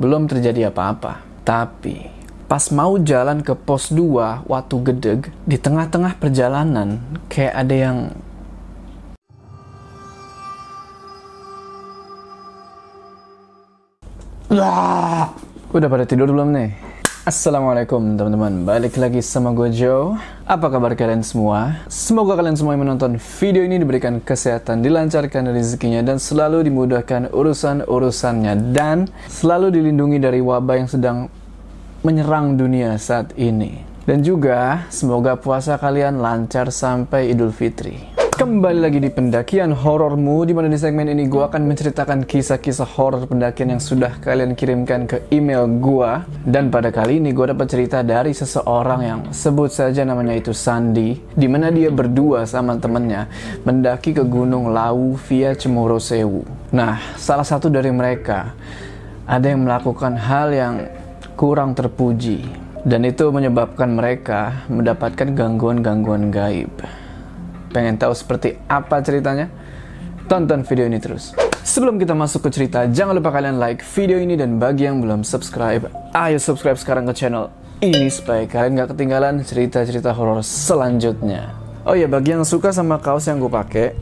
belum terjadi apa-apa. Tapi pas mau jalan ke pos 2 Watu Gedeg, di tengah-tengah perjalanan kayak ada yang udah pada tidur belum nih? Assalamualaikum teman-teman, balik lagi sama gue Joe. Apa kabar kalian semua? Semoga kalian semua yang menonton video ini diberikan kesehatan, dilancarkan rezekinya Dan selalu dimudahkan urusan-urusannya. Dan selalu dilindungi dari wabah yang sedang menyerang dunia saat ini. Dan juga semoga puasa kalian lancar sampai idul fitri Kembali lagi di pendakian horormu di mana di segmen ini gue akan menceritakan kisah-kisah horor pendakian yang sudah kalian kirimkan ke email gue dan pada kali ini gue dapat cerita dari seseorang yang sebut saja namanya itu Sandi di mana dia berdua sama temennya mendaki ke Gunung Lawu via Cemoro Sewu. Nah, salah satu dari mereka ada yang melakukan hal yang kurang terpuji dan itu menyebabkan mereka mendapatkan gangguan-gangguan gaib. Pengen tahu seperti apa ceritanya? Tonton video ini terus. Sebelum kita masuk ke cerita, jangan lupa kalian like video ini dan bagi yang belum subscribe, ayo subscribe sekarang ke channel ini supaya kalian gak ketinggalan cerita-cerita horor selanjutnya. Oh ya, bagi yang suka sama kaos yang gue pakai,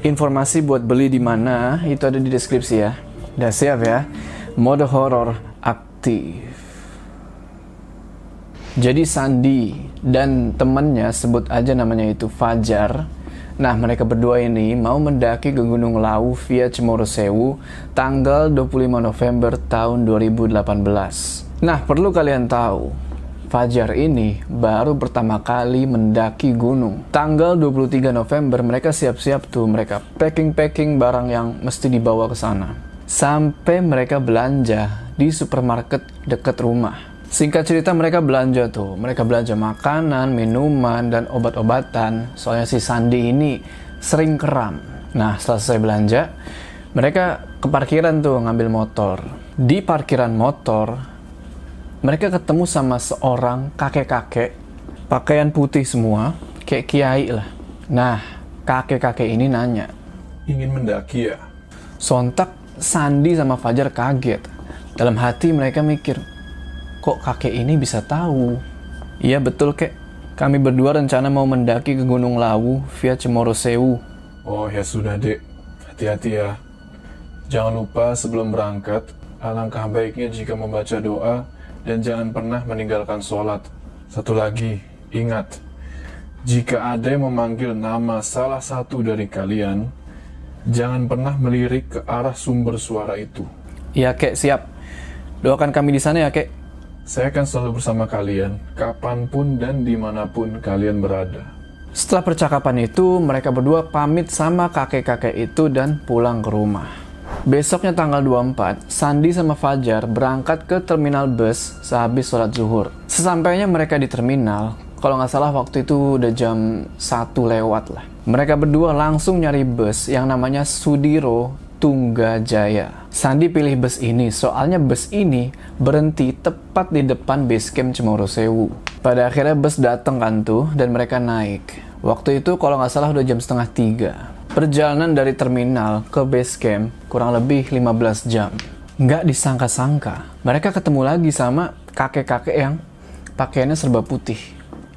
informasi buat beli di mana itu ada di deskripsi ya. Udah siap ya? Mode horor aktif. Jadi Sandi dan temannya sebut aja namanya itu Fajar. Nah, mereka berdua ini mau mendaki ke Gunung Lawu via Cemoro Sewu tanggal 25 November tahun 2018. Nah, perlu kalian tahu, Fajar ini baru pertama kali mendaki gunung. Tanggal 23 November mereka siap-siap tuh, mereka packing-packing barang yang mesti dibawa ke sana. Sampai mereka belanja di supermarket dekat rumah. Singkat cerita mereka belanja tuh, mereka belanja makanan, minuman, dan obat-obatan. Soalnya si Sandi ini sering kram. Nah setelah selesai belanja, mereka ke parkiran tuh ngambil motor. Di parkiran motor, mereka ketemu sama seorang kakek-kakek, pakaian putih semua, kayak kiai lah. Nah, kakek-kakek ini nanya, Ingin mendaki ya? Sontak Sandi sama Fajar kaget. Dalam hati mereka mikir, kok kakek ini bisa tahu? Iya betul kek, kami berdua rencana mau mendaki ke Gunung Lawu via Cemoro Sewu. Oh ya sudah dek, hati-hati ya. Jangan lupa sebelum berangkat, alangkah baiknya jika membaca doa dan jangan pernah meninggalkan sholat. Satu lagi, ingat, jika ada yang memanggil nama salah satu dari kalian, jangan pernah melirik ke arah sumber suara itu. Iya kek, siap. Doakan kami di sana ya kek. Saya akan selalu bersama kalian, kapan pun dan di mana pun kalian berada. Setelah percakapan itu, mereka berdua pamit sama kakek-kakek itu dan pulang ke rumah. Besoknya tanggal 24, Sandi sama Fajar berangkat ke terminal bus sehabis sholat zuhur. Sesampainya mereka di terminal, kalau nggak salah waktu itu udah jam 1 lewat lah. Mereka berdua langsung nyari bus yang namanya Sudiro Tunggajaya. Sandi pilih bus ini soalnya bus ini berhenti tepat di depan base camp Cemoro Sewu. Pada akhirnya bus datang kan tuh dan mereka naik. Waktu itu kalau nggak salah udah jam setengah tiga. Perjalanan dari terminal ke base camp kurang lebih 15 jam. Nggak disangka-sangka, mereka ketemu lagi sama kakek-kakek yang pakaiannya serba putih.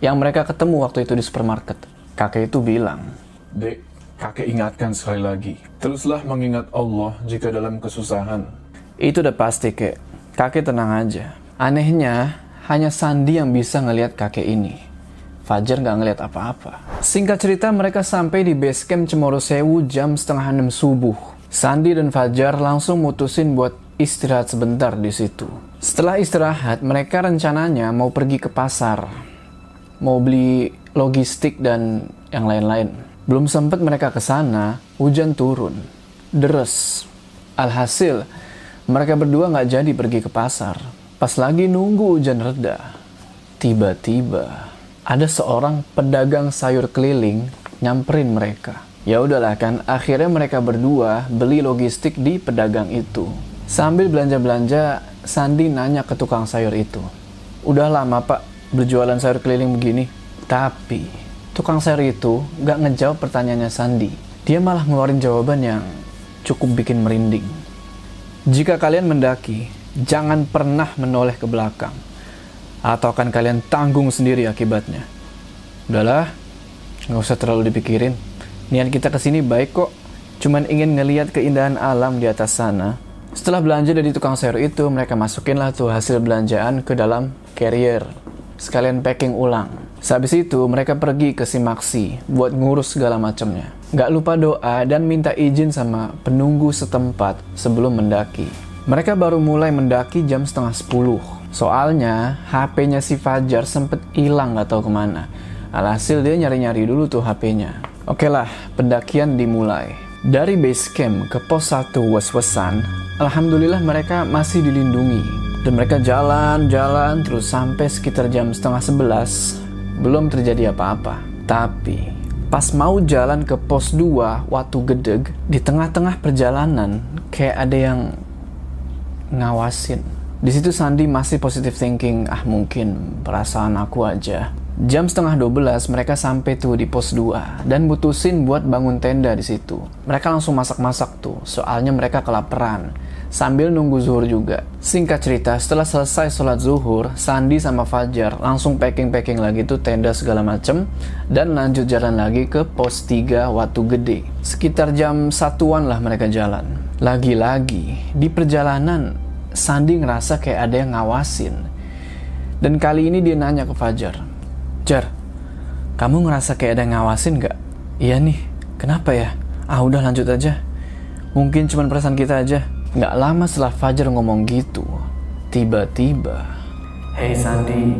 Yang mereka ketemu waktu itu di supermarket. Kakek itu bilang, Dek, kakek ingatkan sekali lagi, teruslah mengingat Allah jika dalam kesusahan. Itu udah pasti, kek. Kakek tenang aja. Anehnya, hanya Sandi yang bisa ngelihat kakek ini. Fajar nggak ngelihat apa-apa. Singkat cerita, mereka sampai di base camp Cemoro Sewu jam setengah enam subuh. Sandi dan Fajar langsung mutusin buat istirahat sebentar di situ. Setelah istirahat, mereka rencananya mau pergi ke pasar. Mau beli logistik dan yang lain-lain. Belum sempat mereka ke sana, hujan turun. Deres. Alhasil, mereka berdua nggak jadi pergi ke pasar. Pas lagi nunggu hujan reda, tiba-tiba ada seorang pedagang sayur keliling nyamperin mereka. Ya udahlah kan, akhirnya mereka berdua beli logistik di pedagang itu. Sambil belanja-belanja, Sandi nanya ke tukang sayur itu. Udah lama pak berjualan sayur keliling begini. Tapi, tukang sayur itu gak ngejawab pertanyaannya Sandi. Dia malah ngeluarin jawaban yang cukup bikin merinding. Jika kalian mendaki, jangan pernah menoleh ke belakang. Atau akan kalian tanggung sendiri akibatnya. Udahlah, nggak usah terlalu dipikirin. Niat kita ke sini baik kok. Cuman ingin ngeliat keindahan alam di atas sana. Setelah belanja dari tukang sayur itu, mereka masukinlah tuh hasil belanjaan ke dalam carrier. Sekalian packing ulang. Sehabis itu, mereka pergi ke Simaksi buat ngurus segala macamnya. Gak lupa doa dan minta izin sama penunggu setempat sebelum mendaki. Mereka baru mulai mendaki jam setengah sepuluh. Soalnya, HP-nya si Fajar sempet hilang gak tahu ke mana. Alhasil dia nyari-nyari dulu tuh HP-nya. Oke lah, pendakian dimulai. Dari base camp ke pos 1 was-wasan, Alhamdulillah mereka masih dilindungi. Dan mereka jalan-jalan terus sampai sekitar jam setengah sebelas, belum terjadi apa-apa. Tapi, pas mau jalan ke pos 2 Watu Gedeg, di tengah-tengah perjalanan, kayak ada yang ngawasin. Di situ Sandi masih positive thinking, ah mungkin perasaan aku aja. Jam setengah 12 mereka sampai tuh di pos 2 dan mutusin buat bangun tenda di situ. Mereka langsung masak-masak tuh, soalnya mereka kelaparan. Sambil nunggu zuhur juga. Singkat cerita, setelah selesai sholat zuhur, Sandi sama Fajar langsung packing-packing lagi tuh tenda segala macem dan lanjut jalan lagi ke pos 3 Watu Gede. Sekitar jam satuan lah mereka jalan. Lagi-lagi, di perjalanan Sandi ngerasa kayak ada yang ngawasin. Dan kali ini dia nanya ke Fajar, Jar, kamu ngerasa kayak ada yang ngawasin gak? Iya nih, kenapa ya? Ah udah lanjut aja. Mungkin cuma perasaan kita aja. Gak lama setelah Fajar ngomong gitu, tiba-tiba, Hey Sandi.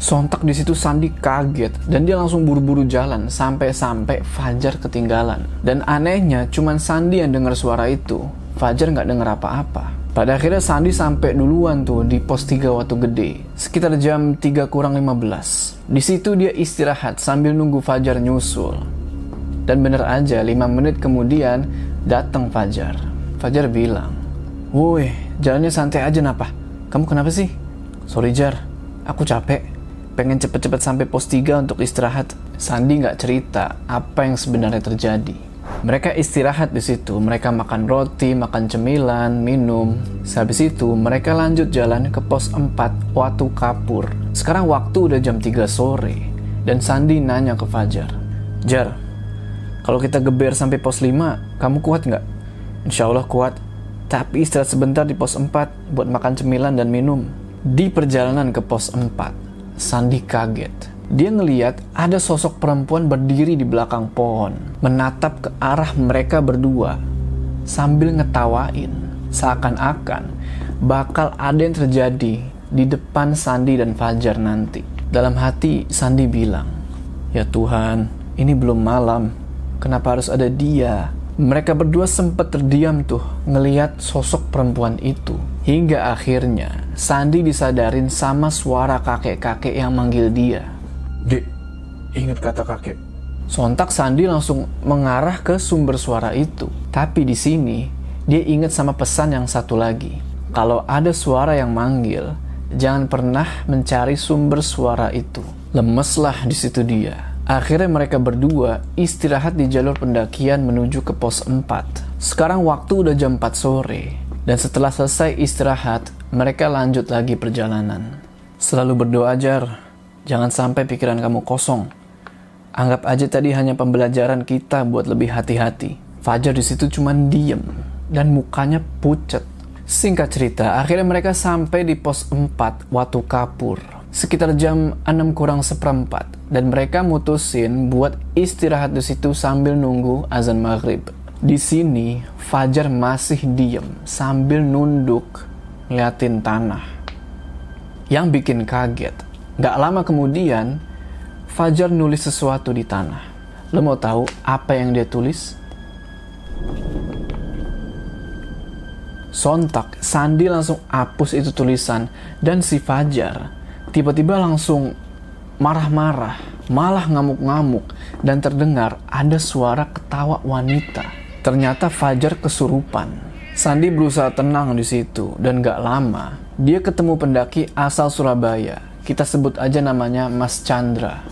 Sontak di situ Sandi kaget dan dia langsung buru-buru jalan sampai-sampai Fajar ketinggalan. Dan anehnya cuman Sandi yang dengar suara itu. Fajar nggak dengar apa-apa. Pada akhirnya Sandi sampai duluan tuh di pos 3 Watu Gede, sekitar jam 3 kurang 15. Di situ dia istirahat sambil nunggu Fajar nyusul. Dan bener aja, 5 menit kemudian datang Fajar. Fajar bilang, Woi, jalannya santai aja napa? Kamu kenapa sih? Sorry Jar, aku capek. Pengen cepet-cepet sampai pos 3 untuk istirahat. Sandi nggak cerita apa yang sebenarnya terjadi. Mereka istirahat di situ, mereka makan roti, makan cemilan, minum. Sehabis itu, mereka lanjut jalan ke pos 4 Watu Kapur. Sekarang waktu udah jam 3 sore, dan Sandi nanya ke Fajar. Jar, kalau kita geber sampai pos 5, kamu kuat nggak? Insya Allah kuat, tapi istirahat sebentar di pos 4 buat makan cemilan dan minum. Di perjalanan ke pos 4, Sandi kaget dia ngeliat ada sosok perempuan berdiri di belakang pohon, menatap ke arah mereka berdua sambil ngetawain, seakan-akan bakal ada yang terjadi di depan Sandi dan Fajar nanti. Dalam hati, Sandi bilang, "Ya Tuhan, ini belum malam. Kenapa harus ada dia?" Mereka berdua sempat terdiam tuh ngeliat sosok perempuan itu. Hingga akhirnya Sandi disadarin sama suara kakek-kakek yang manggil dia. Dek, ingat kata kakek. Sontak Sandi langsung mengarah ke sumber suara itu. Tapi di sini, dia ingat sama pesan yang satu lagi. Kalau ada suara yang manggil, jangan pernah mencari sumber suara itu. Lemeslah di situ dia. Akhirnya mereka berdua istirahat di jalur pendakian menuju ke pos 4. Sekarang waktu udah jam 4 sore. Dan setelah selesai istirahat, mereka lanjut lagi perjalanan. Selalu berdoa jar, Jangan sampai pikiran kamu kosong. Anggap aja tadi hanya pembelajaran kita buat lebih hati-hati. Fajar di situ cuma diem dan mukanya pucat. Singkat cerita, akhirnya mereka sampai di pos 4 Watu Kapur. Sekitar jam 6 kurang seperempat dan mereka mutusin buat istirahat di situ sambil nunggu azan maghrib. Di sini Fajar masih diem sambil nunduk ngeliatin tanah. Yang bikin kaget, Gak lama kemudian, Fajar nulis sesuatu di tanah. Lo mau tahu apa yang dia tulis? Sontak, Sandi langsung hapus itu tulisan dan si Fajar tiba-tiba langsung marah-marah, malah ngamuk-ngamuk dan terdengar ada suara ketawa wanita. Ternyata Fajar kesurupan. Sandi berusaha tenang di situ dan gak lama dia ketemu pendaki asal Surabaya kita sebut aja namanya Mas Chandra.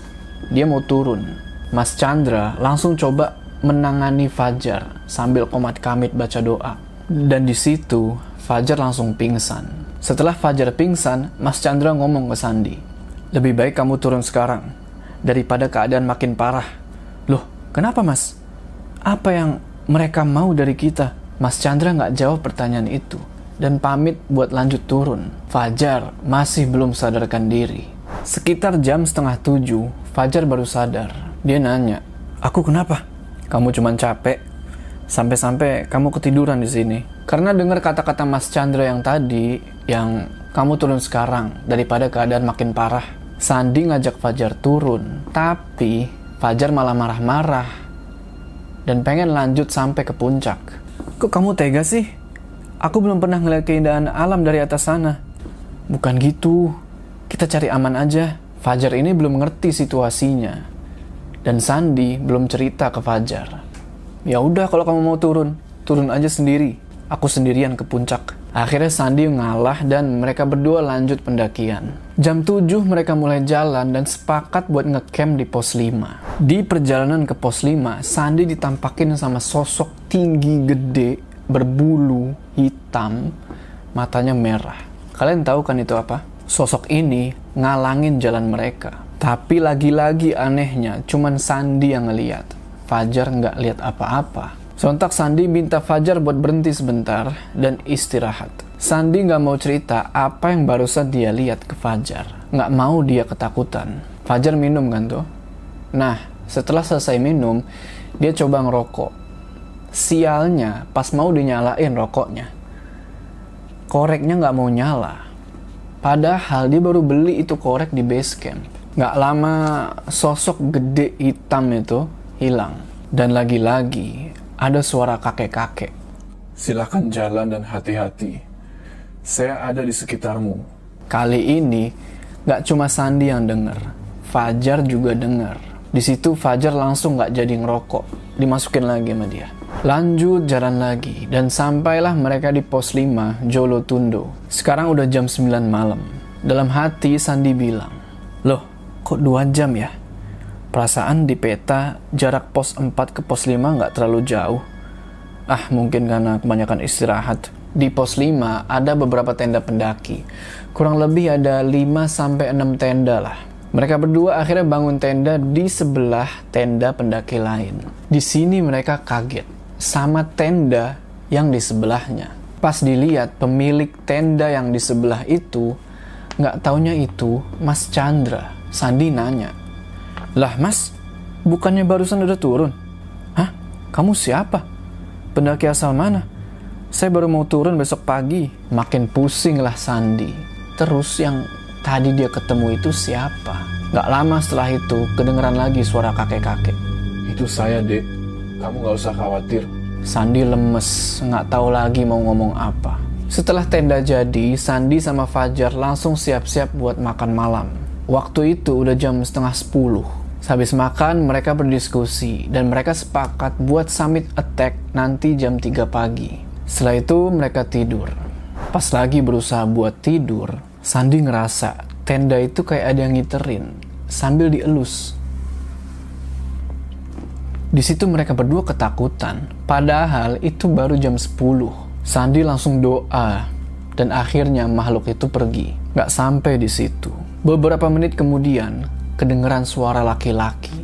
Dia mau turun. Mas Chandra langsung coba menangani Fajar sambil komat kamit baca doa. Dan di situ, Fajar langsung pingsan. Setelah Fajar pingsan, Mas Chandra ngomong ke Sandi, lebih baik kamu turun sekarang, daripada keadaan makin parah. Loh, kenapa mas? Apa yang mereka mau dari kita? Mas Chandra nggak jawab pertanyaan itu dan pamit buat lanjut turun. Fajar masih belum sadarkan diri. Sekitar jam setengah tujuh, Fajar baru sadar. Dia nanya, aku kenapa? Kamu cuma capek, sampai-sampai kamu ketiduran di sini. Karena dengar kata-kata Mas Chandra yang tadi, yang kamu turun sekarang daripada keadaan makin parah. Sandi ngajak Fajar turun, tapi Fajar malah marah-marah dan pengen lanjut sampai ke puncak. Kok kamu tega sih? Aku belum pernah ngeliat keindahan alam dari atas sana. Bukan gitu. Kita cari aman aja. Fajar ini belum ngerti situasinya. Dan Sandi belum cerita ke Fajar. Ya udah kalau kamu mau turun, turun aja sendiri. Aku sendirian ke puncak. Akhirnya Sandi ngalah dan mereka berdua lanjut pendakian. Jam 7 mereka mulai jalan dan sepakat buat ngecamp di pos 5. Di perjalanan ke pos 5, Sandi ditampakin sama sosok tinggi gede, berbulu, hitam, matanya merah. Kalian tahu kan itu apa? Sosok ini ngalangin jalan mereka. Tapi lagi-lagi anehnya, cuman Sandi yang ngeliat. Fajar nggak lihat apa-apa. Sontak Sandi minta Fajar buat berhenti sebentar dan istirahat. Sandi nggak mau cerita apa yang barusan dia lihat ke Fajar. Nggak mau dia ketakutan. Fajar minum kan tuh? Nah, setelah selesai minum, dia coba ngerokok. Sialnya, pas mau dinyalain rokoknya. Koreknya nggak mau nyala. Padahal dia baru beli itu korek di base camp. Nggak lama sosok gede hitam itu hilang. Dan lagi-lagi ada suara kakek-kakek. Silahkan jalan dan hati-hati. Saya ada di sekitarmu. Kali ini nggak cuma Sandi yang denger, Fajar juga denger. Di situ Fajar langsung nggak jadi ngerokok, dimasukin lagi sama dia. Lanjut jalan lagi, dan sampailah mereka di pos 5, Jolo Tundo. Sekarang udah jam 9 malam. Dalam hati Sandi bilang, Loh, kok 2 jam ya? Perasaan di peta jarak pos 4 ke pos 5 nggak terlalu jauh. Ah, mungkin karena kebanyakan istirahat. Di pos 5 ada beberapa tenda pendaki. Kurang lebih ada 5 sampai 6 tenda lah. Mereka berdua akhirnya bangun tenda di sebelah tenda pendaki lain. Di sini mereka kaget sama tenda yang di sebelahnya. Pas dilihat pemilik tenda yang di sebelah itu, nggak taunya itu Mas Chandra. Sandi nanya, lah mas, bukannya barusan udah turun? Hah? Kamu siapa? Pendaki asal mana? Saya baru mau turun besok pagi. Makin pusing lah Sandi. Terus yang tadi dia ketemu itu siapa? Gak lama setelah itu, kedengeran lagi suara kakek-kakek. Itu saya, Dek. Kamu gak usah khawatir. Sandi lemes, nggak tahu lagi mau ngomong apa. Setelah tenda jadi, Sandi sama Fajar langsung siap-siap buat makan malam. Waktu itu udah jam setengah sepuluh. Habis makan, mereka berdiskusi dan mereka sepakat buat summit attack nanti jam 3 pagi. Setelah itu mereka tidur. Pas lagi berusaha buat tidur, Sandi ngerasa tenda itu kayak ada yang ngiterin sambil dielus. Di situ mereka berdua ketakutan, padahal itu baru jam 10. Sandi langsung doa, dan akhirnya makhluk itu pergi. Gak sampai di situ. Beberapa menit kemudian, kedengeran suara laki-laki.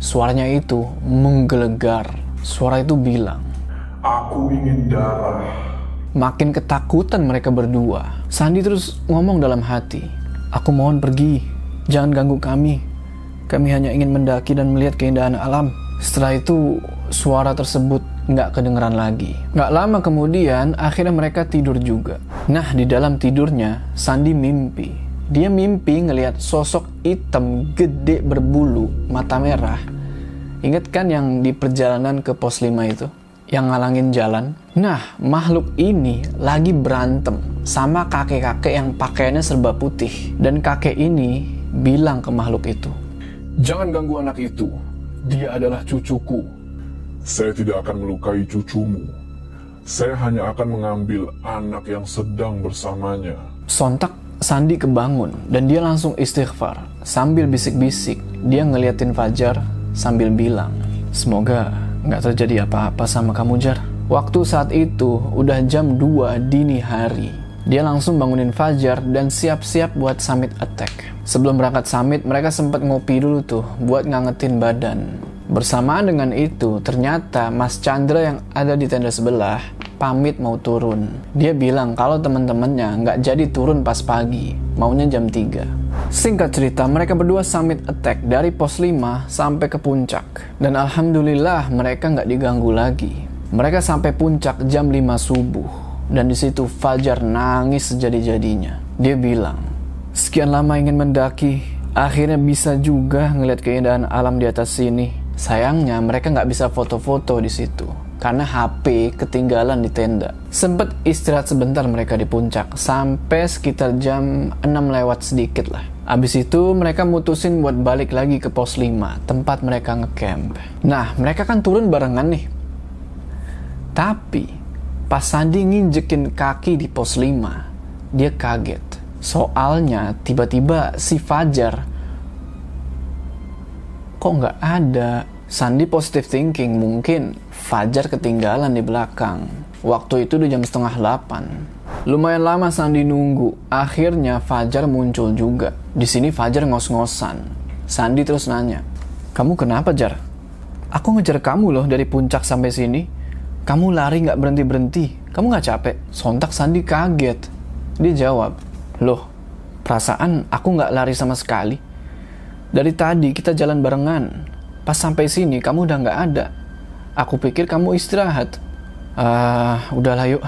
Suaranya itu menggelegar. Suara itu bilang, Aku ingin darah. Makin ketakutan mereka berdua. Sandi terus ngomong dalam hati, Aku mohon pergi, jangan ganggu kami. Kami hanya ingin mendaki dan melihat keindahan alam. Setelah itu, suara tersebut nggak kedengeran lagi. Nggak lama kemudian, akhirnya mereka tidur juga. Nah, di dalam tidurnya, Sandi mimpi. Dia mimpi ngelihat sosok hitam gede berbulu, mata merah. Ingat kan yang di perjalanan ke pos 5 itu? Yang ngalangin jalan? Nah, makhluk ini lagi berantem sama kakek-kakek yang pakaiannya serba putih. Dan kakek ini bilang ke makhluk itu, Jangan ganggu anak itu. Dia adalah cucuku. Saya tidak akan melukai cucumu. Saya hanya akan mengambil anak yang sedang bersamanya. Sontak Sandi kebangun dan dia langsung istighfar. Sambil bisik-bisik, dia ngeliatin Fajar sambil bilang, Semoga nggak terjadi apa-apa sama kamu, Jar. Waktu saat itu udah jam 2 dini hari. Dia langsung bangunin Fajar dan siap-siap buat summit attack. Sebelum berangkat summit, mereka sempat ngopi dulu tuh buat ngangetin badan. Bersamaan dengan itu, ternyata Mas Chandra yang ada di tenda sebelah pamit mau turun. Dia bilang kalau teman-temannya nggak jadi turun pas pagi, maunya jam 3. Singkat cerita, mereka berdua summit attack dari pos 5 sampai ke puncak. Dan alhamdulillah mereka nggak diganggu lagi. Mereka sampai puncak jam 5 subuh dan di situ Fajar nangis sejadi-jadinya. Dia bilang, "Sekian lama ingin mendaki, akhirnya bisa juga ngeliat keindahan alam di atas sini. Sayangnya mereka nggak bisa foto-foto di situ karena HP ketinggalan di tenda. Sempet istirahat sebentar mereka di puncak sampai sekitar jam 6 lewat sedikit lah. Abis itu mereka mutusin buat balik lagi ke pos 5 tempat mereka ngecamp. Nah mereka kan turun barengan nih tapi pas Sandi nginjekin kaki di pos 5, dia kaget. Soalnya tiba-tiba si Fajar kok nggak ada. Sandi positive thinking mungkin Fajar ketinggalan di belakang. Waktu itu udah jam setengah 8. Lumayan lama Sandi nunggu. Akhirnya Fajar muncul juga. Di sini Fajar ngos-ngosan. Sandi terus nanya, "Kamu kenapa, Jar?" "Aku ngejar kamu loh dari puncak sampai sini." Kamu lari nggak berhenti-berhenti. Kamu nggak capek? Sontak Sandi kaget. Dia jawab, Loh, perasaan aku nggak lari sama sekali. Dari tadi kita jalan barengan. Pas sampai sini kamu udah nggak ada. Aku pikir kamu istirahat. Ah, uh, udahlah yuk.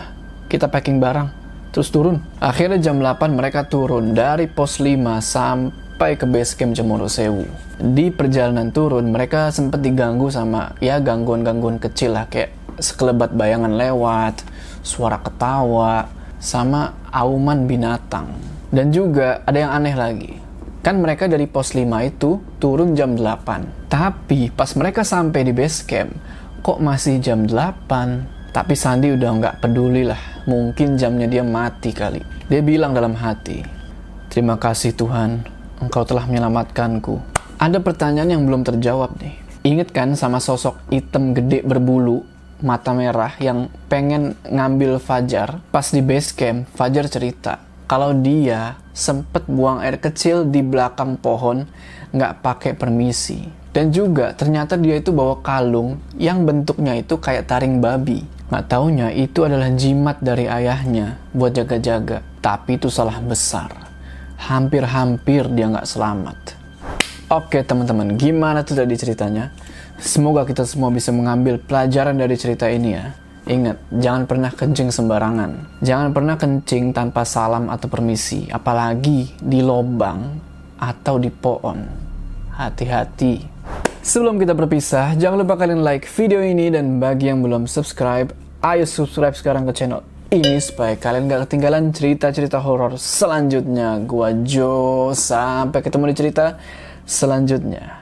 Kita packing barang. Terus turun. Akhirnya jam 8 mereka turun dari pos 5 sampai ke base camp Cemoro Sewu. Di perjalanan turun mereka sempat diganggu sama ya gangguan-gangguan kecil lah kayak sekelebat bayangan lewat, suara ketawa, sama auman binatang. Dan juga ada yang aneh lagi. Kan mereka dari pos 5 itu turun jam 8. Tapi pas mereka sampai di base camp, kok masih jam 8? Tapi Sandi udah nggak peduli lah. Mungkin jamnya dia mati kali. Dia bilang dalam hati, Terima kasih Tuhan, Engkau telah menyelamatkanku. Ada pertanyaan yang belum terjawab nih. Ingat kan sama sosok hitam gede berbulu mata merah yang pengen ngambil Fajar. Pas di base camp, Fajar cerita kalau dia sempet buang air kecil di belakang pohon nggak pakai permisi. Dan juga ternyata dia itu bawa kalung yang bentuknya itu kayak taring babi. Nggak taunya itu adalah jimat dari ayahnya buat jaga-jaga. Tapi itu salah besar. Hampir-hampir dia nggak selamat. Oke teman-teman, gimana tuh tadi ceritanya? Semoga kita semua bisa mengambil pelajaran dari cerita ini ya. Ingat, jangan pernah kencing sembarangan. Jangan pernah kencing tanpa salam atau permisi, apalagi di lobang atau di pohon. Hati-hati. Sebelum kita berpisah, jangan lupa kalian like video ini dan bagi yang belum subscribe, ayo subscribe sekarang ke channel ini supaya kalian gak ketinggalan cerita-cerita horor selanjutnya. Gua Jo, sampai ketemu di cerita selanjutnya.